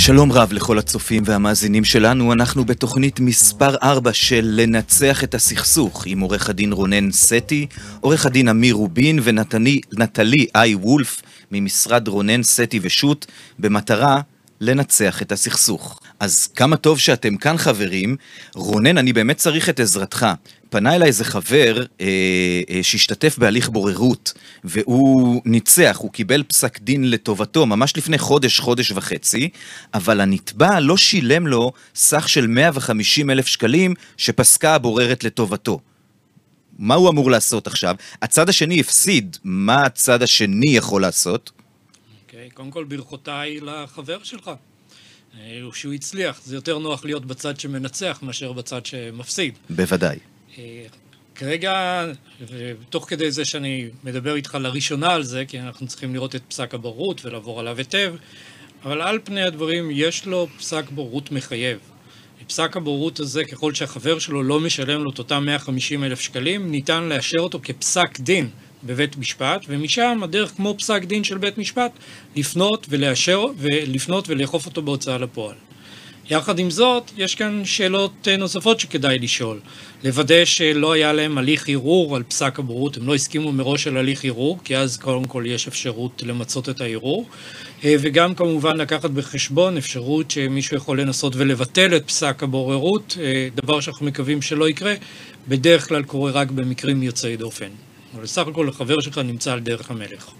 שלום רב לכל הצופים והמאזינים שלנו, אנחנו בתוכנית מספר 4 של לנצח את הסכסוך עם עורך הדין רונן סטי, עורך הדין אמיר רובין ונטלי איי וולף ממשרד רונן סטי ושות' במטרה לנצח את הסכסוך. אז כמה טוב שאתם כאן חברים. רונן, אני באמת צריך את עזרתך. פנה אליי איזה חבר אה, אה, שהשתתף בהליך בוררות, והוא ניצח, הוא קיבל פסק דין לטובתו ממש לפני חודש, חודש וחצי, אבל הנתבע לא שילם לו סך של 150 אלף שקלים שפסקה הבוררת לטובתו. מה הוא אמור לעשות עכשיו? הצד השני הפסיד, מה הצד השני יכול לעשות? אוקיי, okay, קודם כל ברכותיי לחבר שלך. אה, שהוא הצליח, זה יותר נוח להיות בצד שמנצח מאשר בצד שמפסיד. בוודאי. אה, כרגע, ותוך כדי זה שאני מדבר איתך לראשונה על זה, כי אנחנו צריכים לראות את פסק הבורות ולעבור עליו היטב, אבל על פני הדברים יש לו פסק בורות מחייב. פסק הבורות הזה, ככל שהחבר שלו לא משלם לו את אותם 150 אלף שקלים, ניתן לאשר אותו כפסק דין בבית משפט, ומשם הדרך כמו פסק דין של בית משפט, לפנות ולאשר, ולפנות ולאכוף אותו בהוצאה לפועל. יחד עם זאת, יש כאן שאלות אה, נוספות שכדאי לשאול. לוודא שלא היה להם הליך ערעור על פסק הבורות, הם לא הסכימו מראש על הליך ערעור, כי אז קודם כל יש אפשרות למצות את הערעור, אה, וגם כמובן לקחת בחשבון אפשרות שמישהו יכול לנסות ולבטל את פסק הבוררות, אה, דבר שאנחנו מקווים שלא יקרה, בדרך כלל קורה רק במקרים יוצאי דופן. אבל סך הכל החבר שלך נמצא על דרך המלך.